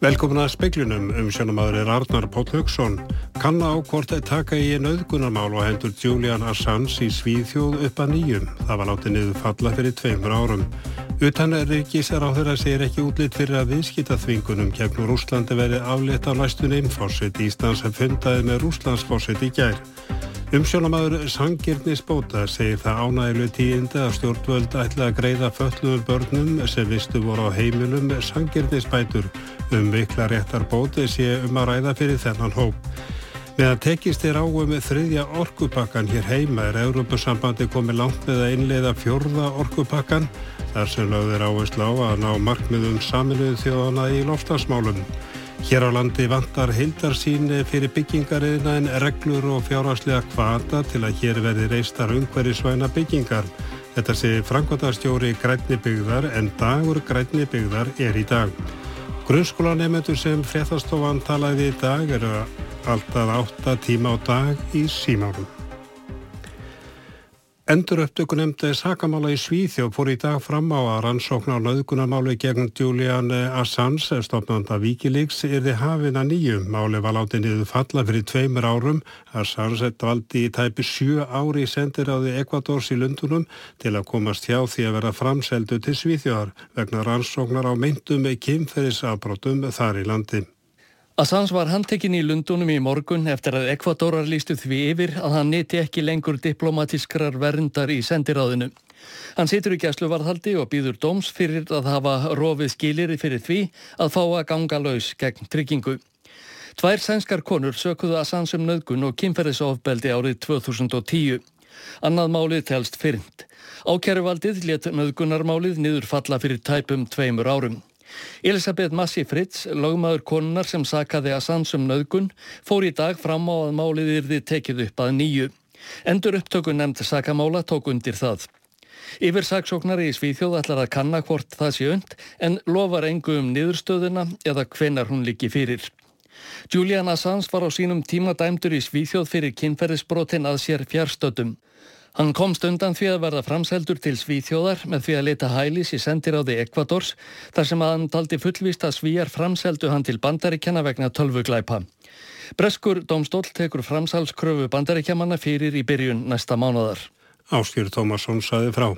Velkomin að speiklunum um sjónamaður er Arnar Póll Haugsson. Kanna á hvort að taka í nöðgunarmál og hendur Julian Assange í Svíðjóð upp að nýjum. Það var látið niður falla fyrir tveimur árum. Utan ríkisar á þeirra segir ekki útlitt fyrir að viðskita þvingunum gegn Rúslandi verið aflétt á næstunum fórsett Íslands sem fundaði með Rúslands fórsett í gær. Umsjónamaður Sangirnis Bóta segir það ánægilu tíindi að stjórnvöld ætla að greiða fölluður börnum sem vistu voru á heimilum Sangirnis bætur um vikla réttar bóti sé um að ræða fyrir þennan hóp. Meðan tekist er á um þriðja orkupakkan hér heima er Európusambandi komið langt með að innleiða fjörða orkupakkan þar sem lögður áherslu á að ná markmiðum saminuðu þjóðana í loftasmálum. Hér á landi vantar heildarsýn fyrir byggingariðna en reglur og fjárhagslega kvata til að hér verði reistar umhverjusvæna byggingar. Þetta sé frangvataðstjóri grænni byggðar en dagur grænni byggðar er í dag. Grunnskólanemendur sem fréttastofan talaði í dag eru alltaf 8 tíma á dag í símárum. Endur upptökunemndi sakamála í Svíþjóð fór í dag fram á að rannsókn á nöðgunarmáli gegn Julian Assange, stofnanda Wikileaks, er þið hafin að nýju. Máli var látið niður falla fyrir tveimur árum. Assange dvaldi í tæpi sjö ári í sendiráði Ekvadors í Lundunum til að komast hjá því að vera framseldu til Svíþjóðar vegna rannsóknar á með kynferðisafbrotum þar í landi. Assange var handtekinn í Lundunum í morgun eftir að Ekvadorar lístu því yfir að hann neti ekki lengur diplomatískrar verndar í sendiráðinu. Hann situr í gæslu varðhaldi og býður dóms fyrir að hafa rofið skilir fyrir því að fá að ganga laus gegn tryggingu. Tvær sænskar konur sökuðu Assange um nöðgun og kynferðisofbeldi árið 2010. Annað málið telst fyrnd. Ákjæruvaldið let nöðgunarmálið niður falla fyrir tæpum tveimur árum. Elisabeth Massi Fritz, lögmaður konunar sem sakaði að sannsum nöðgun, fór í dag fram á að málið yrði tekið upp að nýju. Endur upptökun nefnd sakamála tók undir það. Yfir saksóknari í Svíþjóð ætlar að kanna hvort það sé und en lofar engu um niðurstöðuna eða hvenar hún líki fyrir. Julian Assange var á sínum tíma dæmdur í Svíþjóð fyrir kynferðisbrotin að sér fjárstöldum. Hann komst undan því að verða framseldur til Svíþjóðar með því að leta hælis í sendiráði Ekvadors þar sem að hann taldi fullvist að Svíjar framseldu hann til bandaríkjana vegna tölvuglæpa. Breskur domstól tekur framsalskröfu bandaríkjamanna fyrir í byrjun næsta mánadar. Áskjur Tómasson saði frá.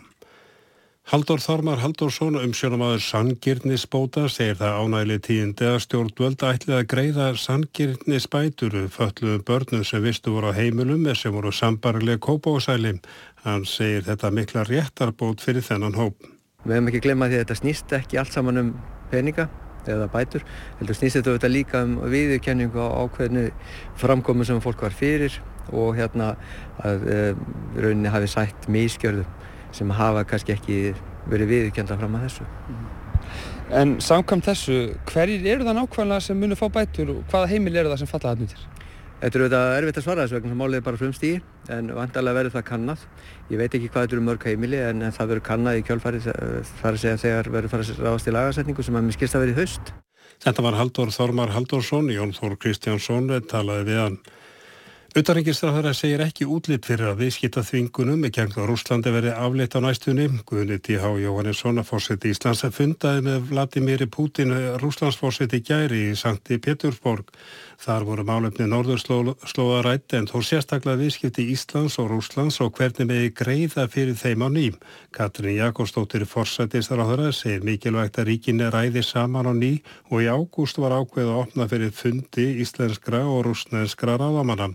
Haldur Þormar Haldursson um sjónamaður sangirnisbóta segir það ánægli tíindi að stjórnvöld ætlið að greiða sangirnisbætur fölluðum börnum sem vistu voru á heimilum sem voru sambarilega kópásæli. Hann segir þetta mikla réttarbót fyrir þennan hóp. Við hefum ekki glemað því að þetta snýst ekki allt saman um peninga eða bætur. Heldur snýst þetta líka um viðurkenningu á ákveðinu framkomu sem fólk var fyrir og hérna að e, rauninni hafi sætt mískjörðum sem hafa kannski ekki verið viðkjönda fram að þessu. En samkvæmt þessu, hverjir eru það nákvæmlega sem munir fá bætur og hvaða heimil eru það sem falla það nýttir? Þetta er auðvitað erfitt að svara þessu vegna sem málið er bara frumstígi en vantarlega verður það kannad. Ég veit ekki hvað þetta eru mörg heimili en það verður kannad í kjálfari þar að segja þegar verður farið að ráðast í lagasetningu sem að mér skilst að verið haust. Þetta var Haldur Þormar Haldursson, Jón Þór Kristjánsson talaði við hann. Utarengistarðara segir ekki útlitt fyrir að viðskita þvingunum kjöngu á Rúslandi verið afleitt á næstunni. Guðni T.H. Jóhannesson að fórseti Íslands að fundaði með Vladimir Putin Rúslandsfórseti gæri í Sankti Petursborg. Þar voru málefni norðurslóða rætti en þó sérstaklega viðskipti Íslands og Rúslands og hvernig meði greiða fyrir þeim á ným. Katrin Jakobsdóttir þeirra segir mikilvægt að ríkinni ræði saman á ný og í ágúst var ákveð að opna fyrir fundi íslenskra og rúsnenskra ráðamanna.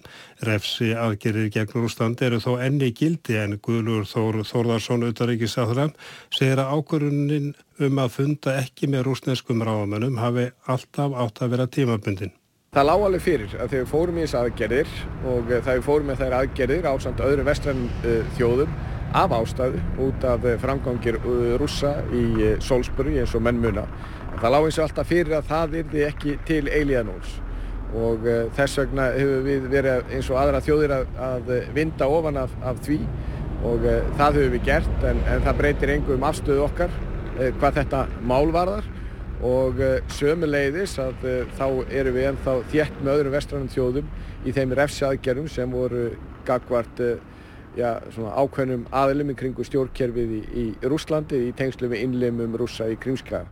Refsi aðgerir gegn Rúslandi eru þó enni gildi en Guðlur Þór Þórðarsson utaríkisáþra segir að ákvörunin um að funda ekki með rúsneskum ráðamannum hafi alltaf átt að vera tímabundin. Það lág alveg fyrir að þegar við fórum í þessu aðgerðir og eh, þegar við fórum með þær aðgerðir á samt öðrum vestrænum uh, þjóðum af ástæðu út af eh, framgangir rússa í Sólsböru eins og mennmuna. Það lág eins og alltaf fyrir að það yrði ekki til eilíðanóls og þess vegna hefur við verið eins og aðra þjóðir að, að vinda ofan af, af því og það hefur við gert en, en það breytir engum afstöðu okkar hvað þetta mál varðar og eh, sömuleiðis að eh, þá erum við ennþá þétt með öðrum vestrannum þjóðum í þeim refsjaðgerðum sem voru gagvart eh, já, ákveðnum aðlum í kringu stjórnkerfið í, í Rúslandi í tengslu við innlemum rúsa í Krímskaga.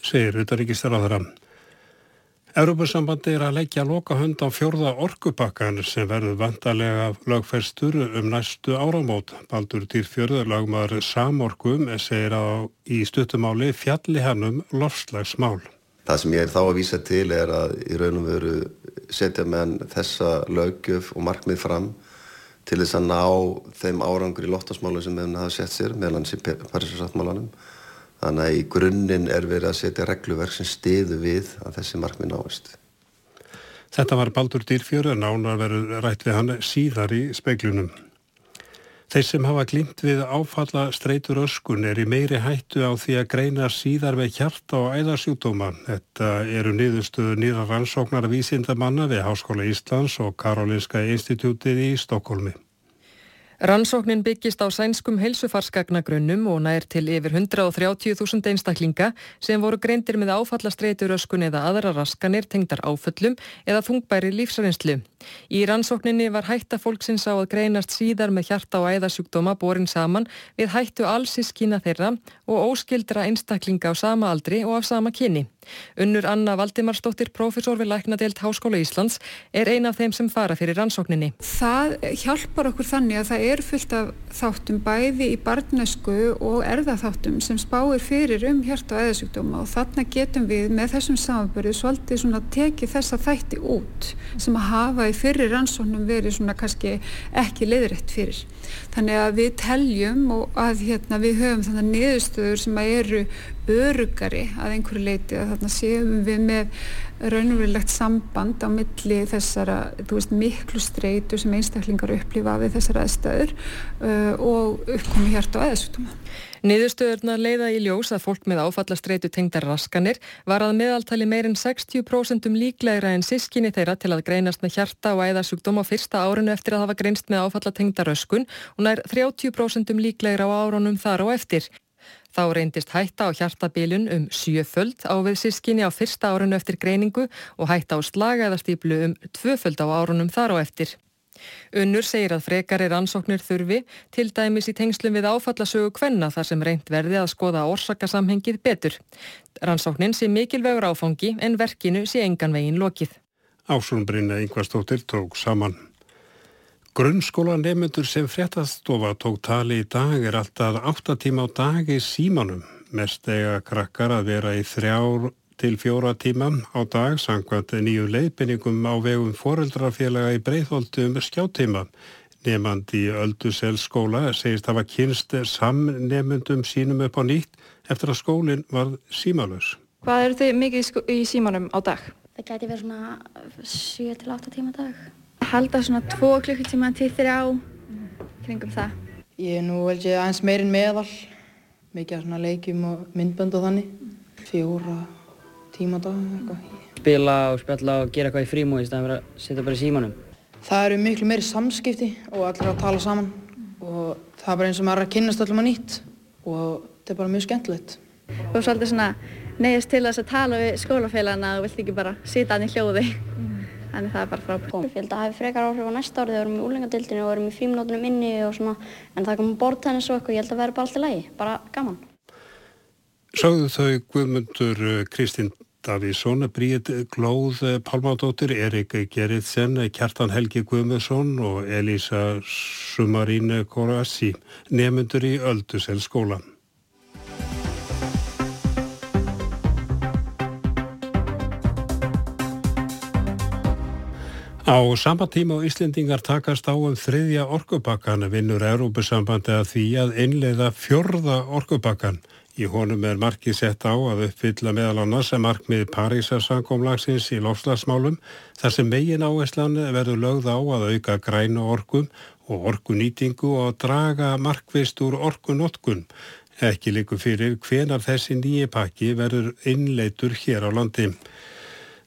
Segir Utaríkistar á þeirra. Europasambandi er að leggja loka hönd á fjörða orkupakkan sem verður vantarlega lögferstur um næstu áramót. Baldur Dýrfjörður lagmaður samorkum segir á í stuttumáli fjalli hannum lofslagsmál. Það sem ég er þá að vísa til er að í raunum veru setja menn þessa lögjöf og markmið fram til þess að ná þeim árangur í loftasmálu sem þeim hafa sett sér meðan hans í Parísasáttmálanum Þannig að í grunninn er verið að setja regluverk sem stiðu við að þessi markmið náist. Þetta var Baldur Dýrfjörður, nánar verður rætt við hann síðar í speiklunum. Þeir sem hafa glimt við áfalla streytur öskun er í meiri hættu á því að greina síðar við hjarta og æðarsjúkdóma. Þetta eru niðurstuðu nýra rannsóknar vísindamanna við Háskóla Íslands og Karolinska Institutið í Stokkólmi. Rannsóknin byggist á sænskum heilsufarsgagnagrunnum og nær til yfir 130.000 einstaklinga sem voru greindir með áfallastreituröskun eða aðra raskanir tengdar áföllum eða þungbæri lífsarinslu. Í rannsókninni var hætta fólksins á að greinast síðar með hjarta og æðasjúkdóma borin saman við hættu allsískína þeirra og óskildra einstaklinga á sama aldri og af sama kyni. Unnur Anna Valdimarsdóttir, profesor við Læknadelt Háskóla Íslands, er ein af þeim sem fara fyrir rannsókninni. Það hjálpar okkur þannig að það er fullt af þáttum bæði í barnesku og erðaþáttum sem spáir fyrir um hjart- og eðasjúkdóma og þarna getum við með þessum samanbörðu svolítið tekið þessa þætti út sem að hafa í fyrir rannsóknum verið svona kannski ekki leiðrætt fyrir. Þannig að við teljum og að hérna, við höfum þannig niðurstöður sem að eru örugari að einhverju leiti að þarna séum við með raunverulegt samband á milli þessara veist, miklu streitu sem einstaklingar upplifa við þessara aðstæður uh, og uppkomi hjart og aðeins Niðurstöðurna leiða í ljós að fólk með áfallastreitu tengdar raskanir var að meðaltali meirinn 60% líklegra en sískinni þeirra til að greinast með hjarta og æðasjúkdóm á fyrsta árinu eftir að hafa greinst með áfallatengdar öskun og nær 30% líklegra á árunum þar og eftir. Þá reyndist hætta á hjartabilun um sjöföld á við sískinni á fyrsta árunnu eftir greiningu og hætta á slagaðastýplu um tvöföld á árunum þar á eftir. Unnur segir að frekar er ansóknir þurfi til dæmis í tengslum við áfallasögu kvenna þar sem reynd verði að skoða orsakasamhengið betur. Rannsóknin sé mikilvegur áfangi en verkinu sé engan vegin lokið. Ásumbrynna yngvastóttir tók saman. Grunnskóla nefnendur sem fréttastofa tók tali í dag er alltaf 8 tíma á dag í símanum. Mest eiga krakkar að vera í þrjár til fjóra tíma á dag sangvænt nýju leiðbyningum á vegum foreldrafélaga í breyðholdum skjáttíma. Nefnandi í Ölduselsskóla segist hafa kynst samnefnendum sínum upp á nýtt eftir að skólinn var símalus. Hvað eru þið mikið í símanum á dag? Það gæti verið svona 7-8 tíma dag halda svona 2 klukkutíma til þrjá kringum það. Ég er nú vel ekki aðeins meirinn meðal, mikið af svona leikjum og myndbönd og þannig, fjóra tíma dag eitthvað. Spila og spjalla og gera eitthvað í frímúi í staðan fyrir að setja bara í símanum. Það eru miklu meiri samskipti og allir að tala saman og það er bara eins og maður er að kynast allir maður nýtt og þetta er bara mjög skemmtilegt. Þú er svolítið svona neyðist til þess að tala við skólafélagana og vilt ekki bara sita hann í hljóði þannig það er bara frábært. Ég held að það hefur frekar áhrif á næsta árið þegar við erum í úlengadildinu og við erum í fríminótunum inni og svona en það komum bortennis og eitthvað, ég held að það verður bara allt í lagi, bara gaman. Sáðu þau Guðmundur eh, Kristinn Davíðsson, Bríð Glóð eh, Pálmádóttir, Erik Gerritsen, Kjartan Helgi Guðmundsson og Elisa Sumarín Korassi, nefnundur í Öldusel skólan. Á sama tíma á Íslendingar takast á um þriðja orkubakkan vinnur Európusambandi að því að innleiða fjörða orkubakkan. Í honum er markið sett á að uppfylla meðal annars að markmið Parísarsankomlagsins í lofslagsmálum þar sem megin áherslan verður lögð á að auka græna orkum og orkunýtingu og draga markvist úr orkunotkun. Ekki líku fyrir hvenar þessi nýje pakki verður innleitur hér á landi.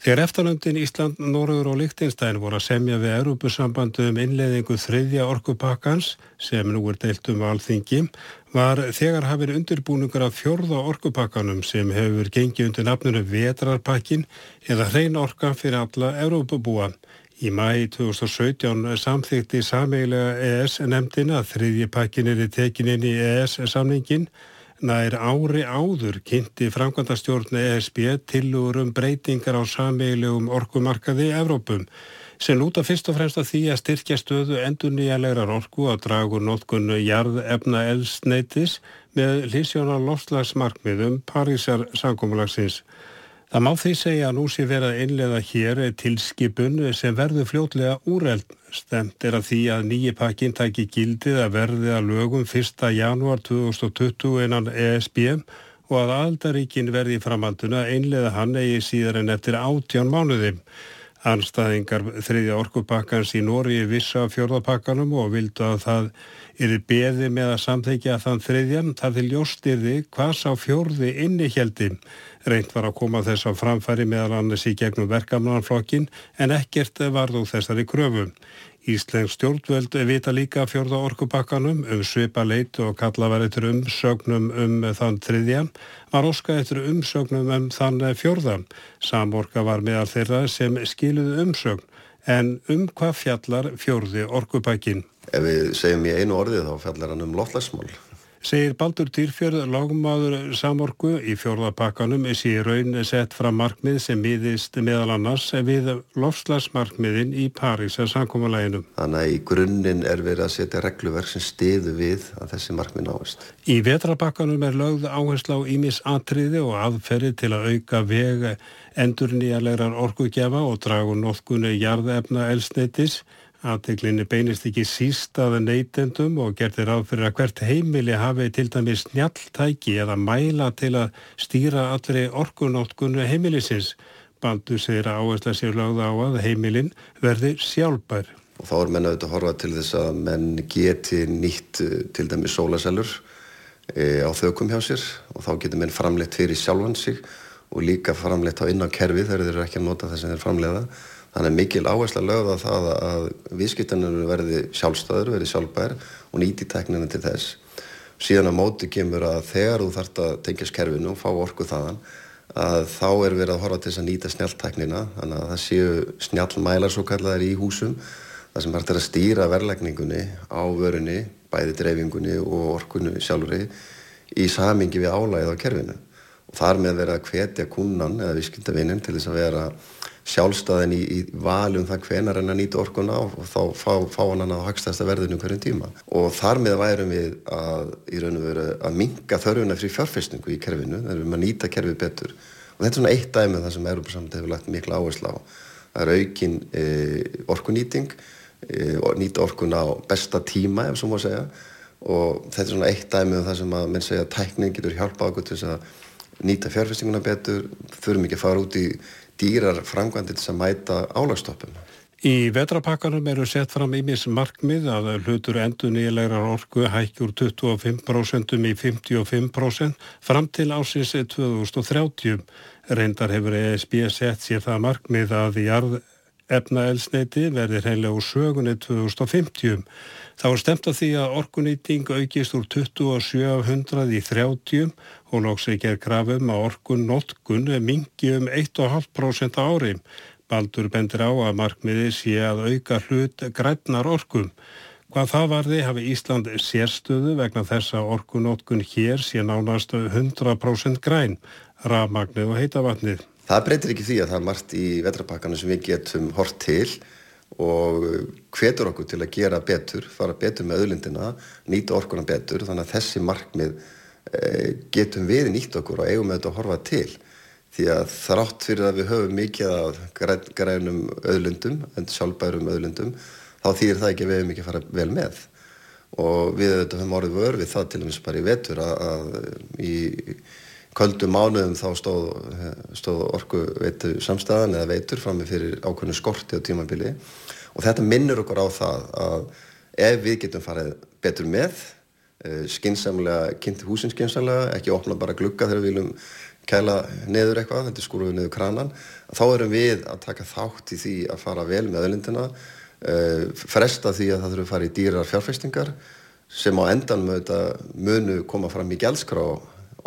Þegar eftirlöndin Ísland, Norður og Líktinstæn voru að semja við Európusambandu um innleðingu þriðja orkupakkans sem nú er deilt um alþingi var þegar hafið undirbúningur af fjörða orkupakkanum sem hefur gengið undir nafnunu Vetrarpakkin eða hrein orka fyrir alla Európabúa. Í mæi 2017 samþykti sameigilega ES nefndina að þriðji pakkin er tekin inn í ES samningin Nær ári áður kynnti framkvæmdastjórn ESB tilugur um breytingar á sameilegum orkumarkaði í Evrópum sem lúta fyrst og fremst að því að styrkja stöðu endur nýjalegrar orku að dragur nótkunnu jarðefna elsneitis með lísjónar lofslagsmarkmiðum Parísar sankumulagsins. Það má því segja að nú sé verið að innlega hér tilskipun sem verður fljótlega úreld. Stemt er að því að nýji pakkin tæki gildið að verði að lögum 1. janúar 2020 innan ESB og að aldaríkin verði í framhalduna einlega hann eigi síðar en eftir átján mánuðim. Anstæðingar þriðja orkupakkans í Nóri vissa fjörðapakkanum og vildu að það eru beði með að samþekja þann þriðjan þar til ljóstyrði hvað sá fjörði inni heldi. Reynd var að koma þess að framfæri meðal annars í gegnum verkamannflokkin en ekkert varð úr þessari kröfu. Íslensk stjórnvöld vita líka fjörða orkupakkanum um svipa leit og kalla eitthvað umsögnum um þann þriðja, var óska eitthvað umsögnum um þann fjörða. Samorka var meðal þeirra sem skiluði umsögn, en um hvað fjallar fjörði orkupakkin? Ef við segjum í einu orðið þá fjallar hann um loflagsmál segir Baldur Dýrfjörð lagmaður samorku í fjórðapakkanum er síðan raun sett fram markmið sem miðist meðal annars við lofslagsmarkmiðin í Parísa sankomalæginum. Þannig að í grunninn er verið að setja regluverk sem stiðu við að þessi markmið náist. Í vetrapakkanum er lögð áherslu á ímis atriði og aðferði til að auka veg endur nýjarlegar orkugjafa og dragu nótkunni jarðefna elsneitis Aðteglinni beinist ekki síst að neytendum og gerðir á fyrir að hvert heimili hafi til dæmis snjalltæki eða mæla til að stýra allri orkunótkunnu heimilisins. Bandu segir að áhersla sér lögða á að heimilin verði sjálfbær. Og þá er menn auðvitað að horfa til þess að menn geti nýtt eh, til dæmis sólasellur e, á þaukum hjá sér og þá getur menn framleitt fyrir sjálfan sig og líka framleitt á inn á kerfi þegar þeir eru ekki að nota þess að þeir framleiða Þannig að mikil áhersla lögða það að viðskiptanur verði sjálfstæður, verði sjálfbær og nýti tekninu til þess. Síðan á móti kemur að þegar þú þart að tengja skerfinu og fá orku þaðan að þá er verið að horfa til þess að nýta snjáltteknina þannig að það séu snjálmælar svo kallaðar í húsum það sem hægt er að stýra verlegningunni á vörunni, bæði dreifingunni og orkunni sjálfuri í samingi við álægið á kerfinu og þar með verið að hvetja kunnan eða viðskiptavinnin til þess að vera sjálfstæðin í, í valum það hvenar hann að nýta orkuna og þá fá, fá hann að hagstæðsta verðinu hverjum tíma. Og þar með værum við að í raun og veru að minga þörfuna frí fjárfestningu í kerfinu, það erum að nýta kerfið betur. Og þetta er svona eitt dæmi um það sem Európa-samhætti hefur lagt mikla áherslu á. Það er aukin e, orkunýting e, nýta orkuna á besta tíma ef svo má segja. Og þetta er svona eitt dæmi um það sem að menn segja að tækning getur hjálpað okkur til þess að nýta fjárfestinguna betur, þurfum ekki að fara út í dýrar framkvæmdir sem mæta álagstoppum. Í vetrapakkanum eru sett fram ímis markmið að hlutur endur nýlegar orku hækjur 25% í 55% fram til ásins 2030. Reyndar hefur ESB sett sér það markmið að jarð efnaelsneiti verði hreinlega úr sögunni 2050. Þá er stemt að því að orkunýting aukist úr 2700 í 30 og lóks ekki er krafum að orkun notkun mingi um 1,5% ári. Baldur bendir á að markmiði sé að auka hlut grætnar orkum. Hvað það varði hafi Ísland sérstöðu vegna þessa orkunótkun hér sé nánast 100% græn, rafmagnið og heitavatnið. Það breytir ekki því að það er margt í vetrapakkanu sem við getum hort til og hvetur okkur til að gera betur, fara betur með öðlindina, nýta orkuna betur. Þannig að þessi markmið e, getum við nýtt okkur og eigum með þetta að horfa til. Því að þrátt fyrir að við höfum mikið af græn, grænum öðlindum, en sjálfbærum öðlindum þá þýðir það ekki að við hefum ekki að fara vel með. Og við höfum orðið vörfið það til og meins bara í vetur að, að í kvöldum mánuðum þá stóð, stóð orku veitu samstæðan eða veitur fram með fyrir ákveðinu skorti á tímabili. Og þetta minnur okkur á það að ef við getum farið betur með eh, skinsamlega, kynnti húsin skinsamlega ekki opna bara glugga þegar við viljum kæla neður eitthvað, þetta er skúruðu neður kranan þá erum við að taka þátt í því að fara vel með öðlindina eh, fresta því að það þurfum að fara í dýrar fjárfestingar sem á endan með þetta munu koma fram í gælskrá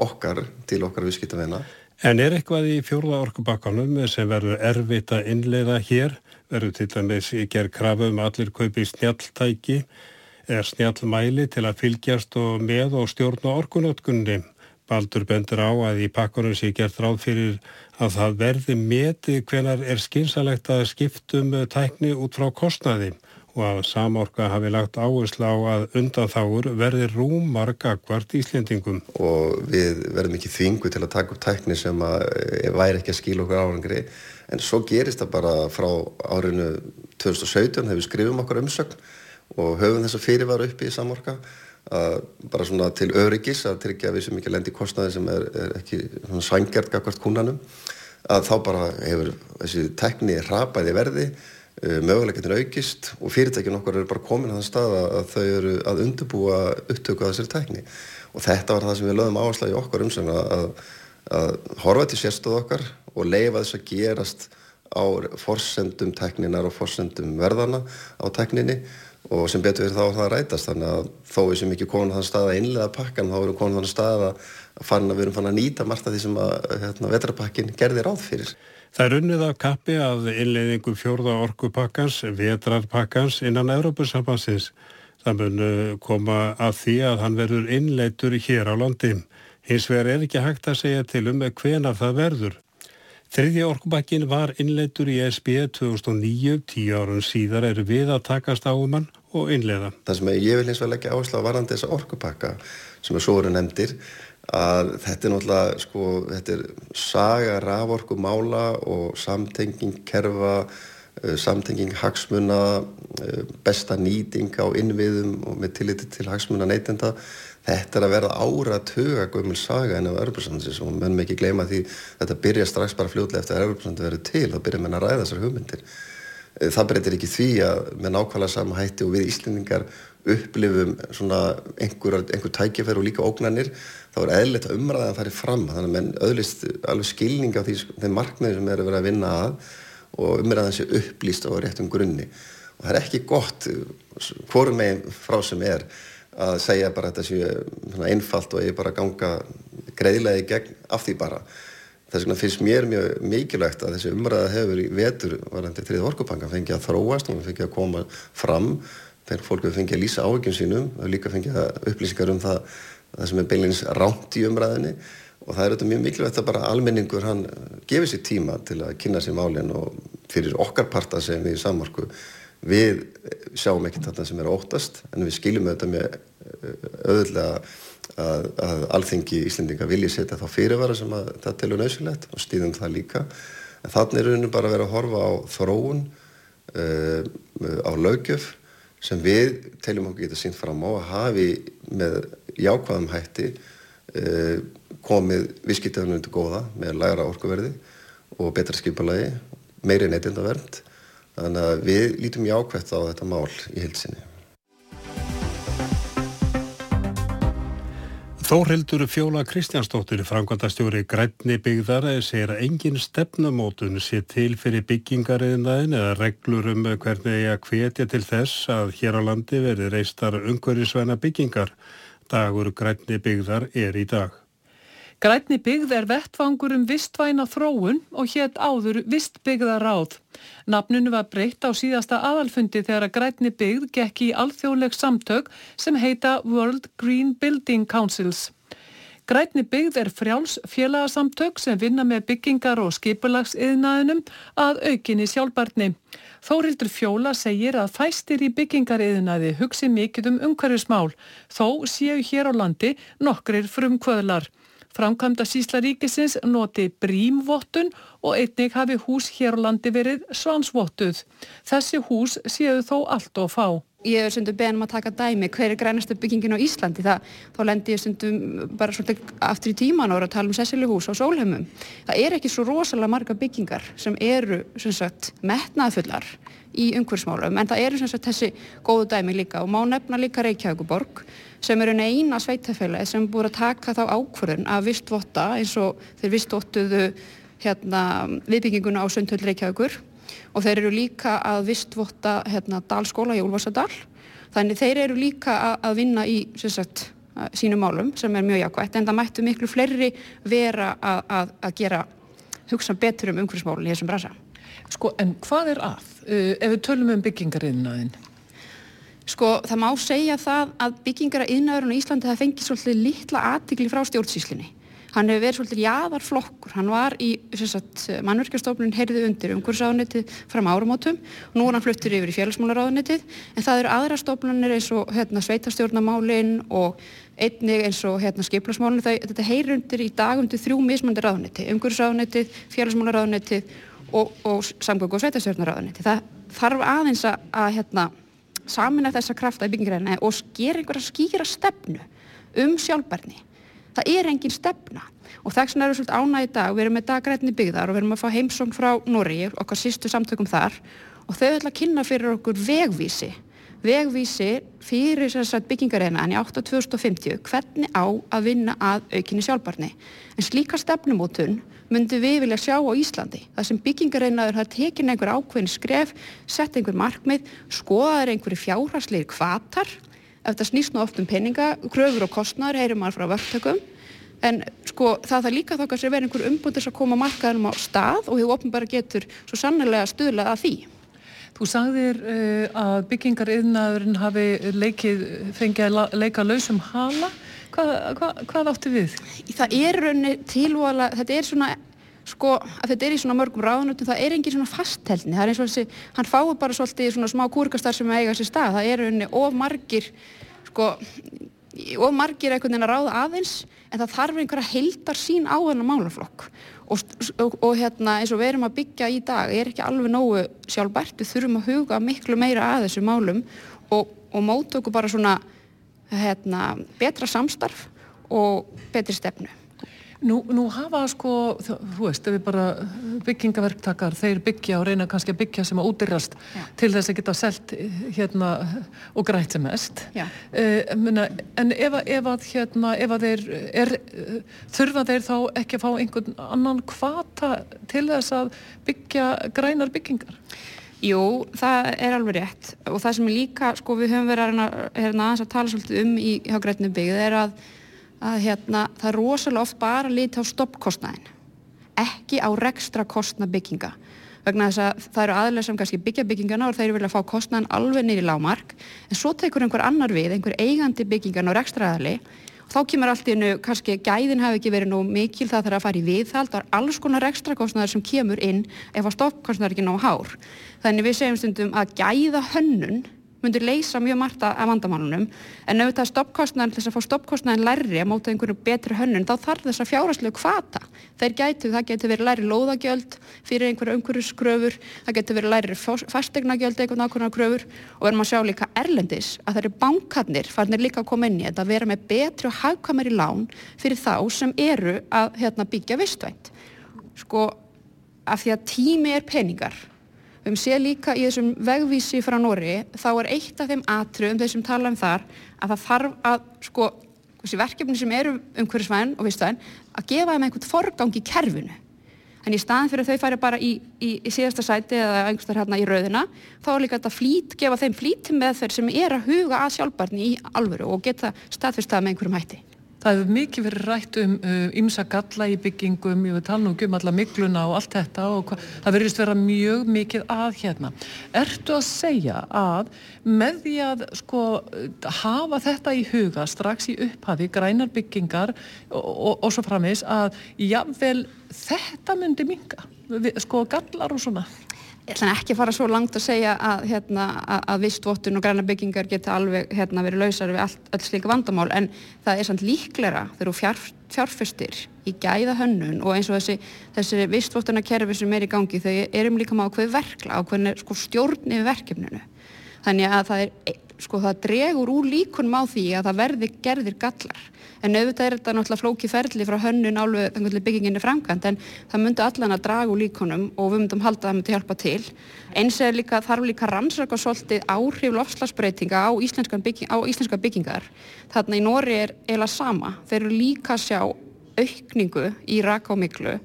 okkar til okkar viðskiptaveina. En er eitthvað í fjórða orkubakkanum sem verður erfitt að innleiða hér? Verður til dæmis gerð krafu um allir kaupi snjalltæki eða snjallmæli til að fylgjast og með og stjórna orkunötkunni? Baldur bendur á að í pakkunum sé gert ráð fyrir að það verði metið hvenar er skynsalegt að skiptum tækni út frá kostnaði og að samorka hafi lagt áherslu á að undanþáur verði rúmarga hvart Íslendingum. Og við verðum ekki þvingu til að taka upp tækni sem eh, væri ekki að skila okkur árangri en svo gerist það bara frá árinu 2017 hefur skrifum okkur umsögn og höfum þess að fyrirvara upp í samorka bara svona til öryggis að tryggja við sem ekki lendi kostnaði sem er, er ekki svangjart kakvart kúnanum að þá bara hefur þessi tekni rapaði verði uh, möguleikin aukist og fyrirtækinn okkar eru bara komin að það stað að þau eru að undirbúa upptöku að þessari tekni og þetta var það sem við lögum áherslu í okkar umsögna að, að horfa til sérstöð okkar og leifa þess að gerast á forsendum tekninar og forsendum verðana á tekninni og sem betur þá að það rætast. Þannig að þó við sem ekki komum þann stað að innlega pakkan þá erum komum þann stað að fann að við erum fann að nýta margt af því sem að hérna, vetrapakkin gerði ráð fyrir. Það er unnið af kappi að innleiðingu fjórða orkupakkans, vetrarpakkans innan Európusambansins. Það mun uh, koma að því að hann verður innleitur hér á landi. Hins vegar er ekki hægt að segja til um hvenar það verður. Þriðja orkubakkin var innleitur í SB 2009, tíu árun síðar eru við að takast á um hann og innleiða. Það sem ég vil eins og leggja áherslu á varandi þessa orkupakka sem er svo eru nefndir að þetta er náttúrulega sko, þetta er saga raforku mála og samtenging kerfa, uh, samtenging hagsmuna, uh, besta nýting á innviðum og með tilliti til hagsmuna neytenda Þetta er að verða ára tuga gömul saga en af Örbjörnsandsins og mennum ekki gleyma því þetta byrja strax bara fljóðlega eftir að Örbjörnsandi verður til, þá byrja menn að ræða þessar hugmyndir. Eh, það breytir ekki því að með nákvæmlega sama hætti og við Íslendingar upplifum einhver, einhver tækjafær og líka ógnanir, þá er eðlitt að umræða að það er fram, þannig að menn öðlist alveg skilning af því, þeim markmiði sem er að vera að vinna að og umræða þessi upplýst á réttum grunni. Og það er ekki gott, hvorum meginn frá sem er, að segja bara þetta séu einfalt og ég bara ganga greiðlega í gegn af því bara. Þess vegna finnst mér mjög mikilvægt að þessi umræða hefur í vetur varandi þrið orkupanka fengið að þróast og fengið að koma fram þegar fólk hefur fengið að lýsa áhugjum sínum og líka fengið að upplýsingar um það, það sem er beilins ránt í umræðinni og það er auðvitað mjög mikilvægt að bara almenningur hann gefið sér tíma til að kynna sér málinn og fyrir okkar parta sem við í sammarku við sjáum ekki þetta sem er óttast en við skiljum auðvitað með eh, auðvitað að, að alþengi Íslendinga vilji setja þá fyrirvara sem að það telur nöðsilegt og stýðum það líka. En þannig er rauninu bara að vera að horfa á þróun uh, á lögjöf sem við teljum okkur geta sínt fram á að hafi með jákvæðum hætti uh, komið visskýttöðunum til góða með læra orkuverði og betra skipalagi meiri neytindavernd Þannig að við lítum jákvæmt á þetta mál í hilsinni. Þórildur Fjóla Kristjánsdóttir, framkvæmdastjóri Grænni byggðar, segir að engin stefnumótun sé til fyrir byggingariðnaðin eða reglur um hvernig að hvetja til þess að hér á landi verði reistar umhverjusvæna byggingar. Dagur Grænni byggðar er í dag. Grænni byggð er vettfangur um vistvæna þróun og hétt áður vistbyggða ráð. Nafnunu var breytt á síðasta aðalfundi þegar að Grænni byggð gekk í alþjóðleg samtök sem heita World Green Building Councils. Grænni byggð er frjáls félagasamtök sem vinna með byggingar og skipulagsiðnaðinum að aukinni sjálfbarni. Þórildur Fjóla segir að fæstir í byggingariðnaði hugsi mikið um umhverjusmál, þó séu hér á landi nokkrir frumkvöðlar. Framkvæmda sísla ríkisins noti brímvottun og einnig hafi hús hér á landi verið svansvottuð. Þessi hús séu þó allt og fá. Ég er sundum beðnum að taka dæmi hver er grænastu byggingin á Íslandi? Það, þá lendir ég sundum bara svolítið aftur í tíman ára að tala um Sessilihús á Sólheimum. Það er ekki svo rosalega marga byggingar sem eru sagt, metnaðfullar í umhverfsmálum en það eru sagt, þessi góðu dæmi líka. Og má nefna líka Reykjavíkuborg sem eru eina sveitafélagi sem búið að taka þá ákvörðun að vistvotta eins og þeir vistvottuðu hérna, viðbygginguna á Sundhöll Reykjavíkur og þeir eru líka að vistvotta hérna, Dalskóla í Úlfarsadal þannig þeir eru líka að, að vinna í sagt, sínum málum sem er mjög jákvægt en það mættu miklu fleiri vera að, að, að gera hugsa betur um umhverfsmálinn í þessum brasa. Sko en hvað er að? Uh, ef við tölum um byggingariðnaðin? Sko það má segja það að byggingar að yðnaðurinn á Íslandi það fengið svolítið litla aðtikli frá stjórnsíslinni. Hann hefur verið svolítið jáðarflokkur, hann var í mannverkjastofnun heyrði undir umhverfisráðunitið fram árumótum og nú er hann fluttur yfir í félagsmálaráðunitið en það eru aðra stofnunir eins og hérna, sveitastjórnamálin og einnig eins og hérna, skiplasmálin, þetta heyri undir í dag undir þrjú mismandi ráðunitið, umhverfisráðunitið, félagsmálaráðunitið og, og samgöng og sveitastjórnaráðunitið. Það þarf aðeins að, að hérna, samina þessa krafta í byggingræðina og sker einhverja skýra stefnu um sjálfbarni það er engin stefna. Og þess vegna við svolítið ánæg í dag, við erum með daggrætni byggðar og við erum að fá heimsóng frá Nóri, okkar sístu samtökum þar. Og þau ætla að kynna fyrir okkur vegvísi, vegvísi fyrir byggingareina en í 8.2050 hvernig á að vinna að aukinni sjálfbarni. En slíka stefnumótun myndum við vilja sjá á Íslandi. Það sem byggingareinaður har tekin einhver ákveðin skref, sett einhver markmið, skoðaður einhverju fjárhagsleir kvatar þetta snýst nú oft um peninga, kröfur og kostnar heyrir maður frá vörtökum en sko það þarf líka kannski að vera einhver umbúndis að koma markaðanum á stað og hefur ofnbæra getur svo sannlega stuðlað að því. Þú sagðir uh, að byggingariðnaðurinn hafi leikið, fengið að leika lausum hala. Hvað, hvað, hvað áttu við? Það er raunni tilvala, þetta er svona sko að þetta er í svona mörgum ráðnutum það er engin svona fastheldni, það er eins og þessi hann fáið bara svolítið svona smá kúrkastar sem eiga sér stað, það er unni of margir sko of margir einhvern veginn að ráða aðeins en það þarf einhverja heldar sín á þennan málaflokk. Og, og, og hérna eins og við erum að byggja í dag er ekki alveg nógu sjálfbært, við þurfum að huga miklu meira að þessu málum og, og mótöku bara svona hérna betra samstarf og betri stefnu Nú, nú hafa sko, þú veist, ef við bara byggingaverktakar, þeir byggja og reyna kannski að byggja sem að útyrrast til þess að geta selt hérna og grætt sem mest. Uh, mena, en ef, ef að hérna, ef að þeir, er, þurfa þeir þá ekki að fá einhvern annan kvata til þess að byggja grænar byggingar? Jú, það er alveg rétt og það sem er líka, sko, við höfum verið að, hérna, að tala svolítið um í hjá grætnum byggð er að að hérna, það er rosalega oft bara lítið á stoppkostnæðin ekki á rekstra kostna bygginga. Vegna þess að það eru aðlega sem kannski byggja byggingana og þeir vilja fá kostnæðin alveg niður í lámark en svo tekur einhver annar við, einhver eigandi byggingan og rekstra aðli og þá kemur allt í hennu, kannski gæðin hafi ekki verið nú mikil það þarf að fara í viðhald er alls konar rekstra kostnæðir sem kemur inn ef að stoppkostnæðir ekki ná hár. Þannig við segjum stundum að gæða hönnun myndir leysa mjög margt af vandamálunum. En ef þetta er stoppkostnæðin þess að fá stoppkostnæðin lærri að móta einhverju betri hönnun þá þarf þess að fjárhastlegu kvata þeir gætu, það getur verið læri lóðagjöld fyrir einhverju umhverju skröfur það getur verið læri fastegnagjöld eitthvað nákvæmlega kröfur. Og verðum að sjá líka erlendis að það eru bankarnir farnir líka að koma inn í þetta að vera með betri og hagkamari lán fyrir þá sem eru að hérna, byggja vistvænt. Sko höfum séð líka í þessum vegvísi frá Nóri, þá er eitt af þeim atriðum, þeir sem tala um þar, að það þarf að, sko, þessi verkefni sem eru umhverfisvæðin og vistvæðin, að gefa þeim einhvern forgang í kerfinu. En í staðin fyrir að þau færi bara í, í, í síðasta sæti eða einhverstað hérna í rauðina, þá er líka þetta flít, gefa þeim flíti með þeir sem er að huga að sjálfbarni í alvöru og geta staðfyrstað með einhverjum hætti. Það hefur mikið verið rætt um ymsa uh, galla í byggingum, ég vil tala nú um alla mikluna og allt þetta og hva, það verðist vera mjög mikið að hérna. Ertu að segja að með því að sko hafa þetta í huga strax í upphafi, grænar byggingar og, og, og svo framins að jável þetta myndi minga, sko gallar og svona? Ég ætla ekki að fara svo langt að segja að, hérna, að vistvottun og græna byggingar geta alveg hérna, verið lausar við allt, allt slíka vandamál en það er samt líklæra þegar þú fjár, fjárfestir í gæða hönnun og eins og þessi, þessi vistvottunarkerfi sem er í gangi þau erum líka með ákveð verkla, ákveð sko, stjórn yfir verkefninu. Þannig að það, er, sko, það dregur úr líkunum á því að það verði gerðir gallar. En auðvitað er þetta náttúrulega flóki ferli frá hönnun álveg bygginginni framkvæmt en það myndi allan að draga úr líkonum og við myndum halda að það myndi hjálpa til. Eins er líka, þarf líka rannsaka svolítið áhrif lofslagsbreytinga á, bygging, á íslenska byggingar. Þarna í Nóri er eila sama. Þeir eru líka sjá aukningu í raka og miklu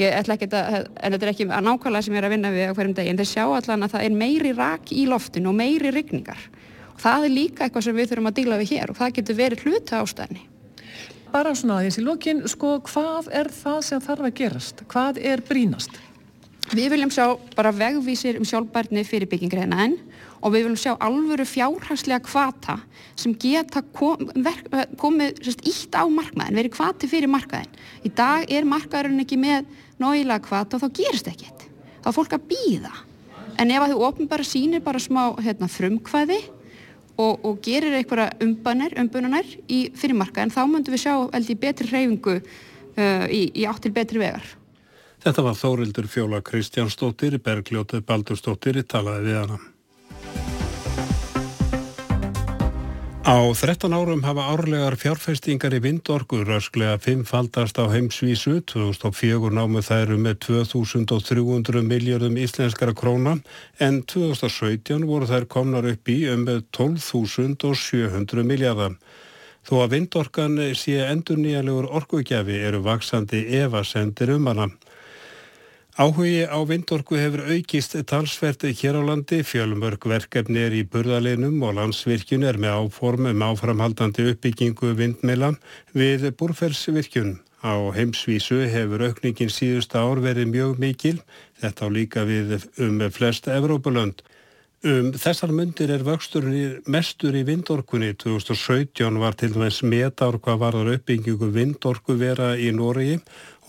ég ætla ekki að, en þetta er ekki að nákvæmlega sem ég er að vinna við á hverjum degi en þeir sjá allan að það er meiri rak í loftinu og meiri rigningar það er líka eitthvað sem við þurfum að díla við hér og það getur verið hluta ástæðni bara svona aðeins í lókin, sko, hvað er það sem þarf að gerast? Hvað er brínast? Við viljum sjá bara vegvísir um sjálfbærni fyrir byggingreinaðin og við viljum sjá alvöru fjárhagslega kvata sem geta kom, verk, komið sérst, ítt á markmaðin, verið kvati fyrir markaðin. Í dag er markaðurinn ekki með náilega kvata og þá gerist ekkert. Þá er fólk að býða. En ef að þú ofnbara sínir bara smá hérna, frumkvæði og, og gerir einhverja umbanir, umbunanar í fyrirmarkaðin, þá möndum við sjá eldi betri hreyfingu uh, í, í áttil betri vegar. Þetta var Þórildur Fjóla Kristjánsdóttir, Bergljótið Baldursdóttir í talaði við hana. Á 13 árum hafa árlegar fjárfestingar í vindorgu rösklega fimmfaldast á heimsvísu, 2004 námu þær um með 2300 miljardum íslenskara króna en 2017 voru þær komnar upp í um með 12.700 miljardar. Þó að vindorgan sé endur nýjalegur orgugjafi eru vaksandi evasendir um hana. Áhugi á vindorku hefur aukist talsverði hér á landi, fjölmörg verkefni er í burðalinum og landsvirkjun er með áform um áframhaldandi uppbyggingu vindmela við búrfersvirkjun. Á heimsvísu hefur aukningin síðust ár verið mjög mikil, þetta á líka við um flest Evrópulönd. Um þessar myndir er vöxtur mestur í vindorkunni. 2017 var til dæmis metár hvað varður uppbyggingu vindorku vera í Nóriði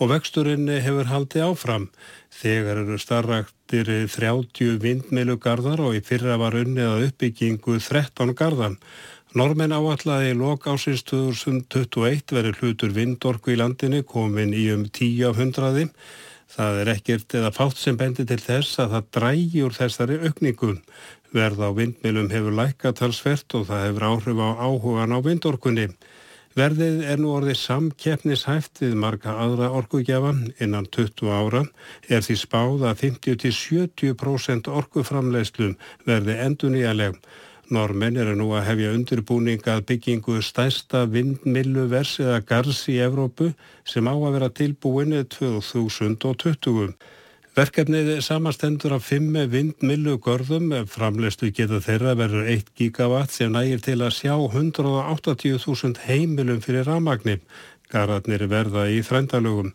og vexturinn hefur haldið áfram. Þegar eru starraktir 30 vindmeilugarðar og í fyrra var unnið að uppbyggingu 13 garðan. Normen áallaði í lok ásins 2021 verið hlutur vindorku í landinu komin í um 10 af 100. Það er ekkert eða fátt sem bendir til þess að það drægi úr þessari aukningun. Verð á vindmilum hefur lækatalsvert og það hefur áhrif á áhugan á vindorkunni. Verðið er nú orðið samkeppnishæft við marga aðra orkugjafa innan 20 ára er því spáð að 50-70% orkuframleiðslum verði endur nýjaleg. Normen eru nú að hefja undirbúninga byggingu stærsta vindmillu vers eða gars í Evrópu sem á að vera tilbúinni 2020. Verkefnið samastendur af fimm vindmillu görðum, framleistu geta þeirra verður 1 gigawatt sem nægir til að sjá 180.000 heimilum fyrir ramagnir. Garðarnir verða í þrændalögum.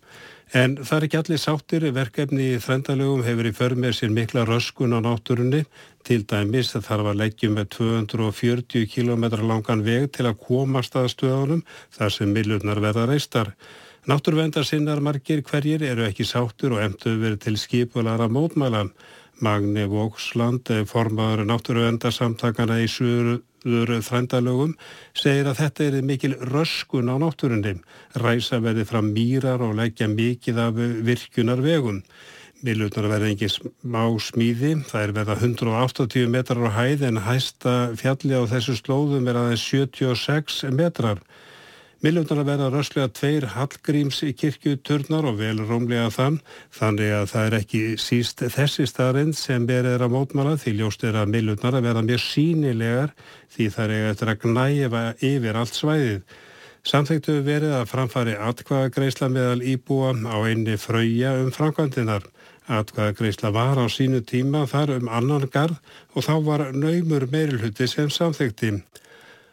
En það er ekki allir sáttir, verkefni í þrændalögum hefur í förmið sér mikla röskun á náttúrunni. Til dæmis þarf að leggjum með 240 km langan veg til að komast að stöðunum þar sem millunar verða reistar. Náttúrvendarsinnar margir hverjir eru ekki sáttur og emtu verið til skipulara mótmælan. Magni Vóksland, formadur náttúruvendarsamtakana í suður þrændalögum, segir að þetta er mikil röskun á náttúrunni. Ræsa verði fram mýrar og leggja mikið af virkunar vegum. Milutnar verði engin smá smíði, það er verða 180 metrar á hæð en hæsta fjalli á þessu slóðum er aðeins 76 metrar. Miljóndar að vera röslega tveir Hallgríms í kirkjuturnar og vel rómlega þann, þannig að það er ekki síst þessi starinn sem berið að mótmála því ljóst er að miljóndar að vera mjög sínilegar því það er eftir að gnæfa yfir allt svæðið. Samþektu verið að framfari atkvaðagreisla meðal íbúa á einni fröya um framkvæmdinar. Atkvaðagreisla var á sínu tíma þar um annan garð og þá var naumur meirulhutti sem samþekti.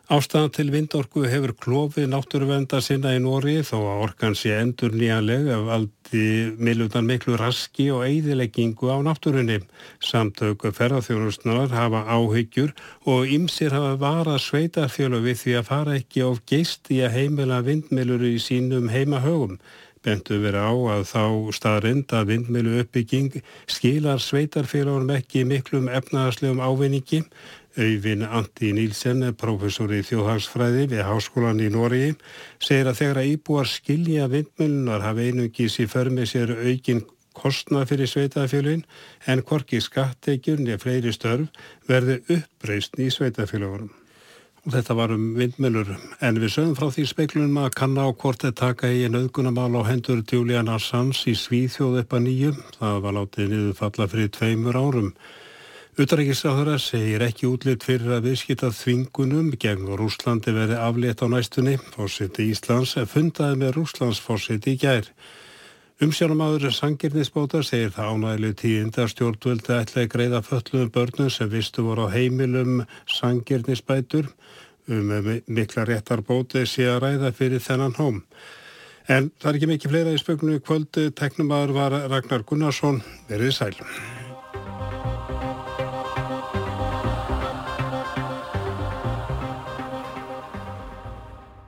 Ástæðan til vindorku hefur klófið náttúruvenda sinna í Nóri þó að orkan sé endur nýjanleg af aldi milutan miklu raski og eigðileggingu á náttúrunni. Samtöku ferðarþjónustnar hafa áhyggjur og ymsir hafa varað sveitafjölu við því að fara ekki of geist í að heimila vindmilur í sínum heimahögum. Bentu verið á að þá staðrind að vindmilu uppbygging skilar sveitarfélagunum ekki miklum efnaðarslegum ávinningi Auðvin Andi Nílsen, professor í þjóðhagsfræði við Háskólan í Nóri, segir að þegar að íbúar skilja vindmjölunar hafa einungis í förmið sér aukin kostnað fyrir sveitafélagin en hvorki skatteikjun eða fleiri störf verði uppreist í sveitafélagunum. Og þetta var um vindmjölur en við sögum frá því speiklunum að kanna á hvort þeir taka í en auðgunamál á hendur Julian Assange í Svíþjóð upp að nýjum. Það var látið niður falla fyrir tveimur árum. Utarækisráðara segir ekki útlitt fyrir að viðskita þvingunum gegn Rúslandi verði aflétt á næstunni. Fórsiti Íslands fundaði með Rúslands fórsiti í gær. Umsjónumadur Sangirnisbóta segir það ánægilegu tíund að stjórnvöldi ætlaði greiða föllum börnum sem vistu voru á heimilum Sangirnisbætur um mikla réttarbóti sé að ræða fyrir þennan hóm. En það er ekki mikið fleira í spöknu kvöldu, teknumadur var Ragnar Gunnarsson, verið sæl.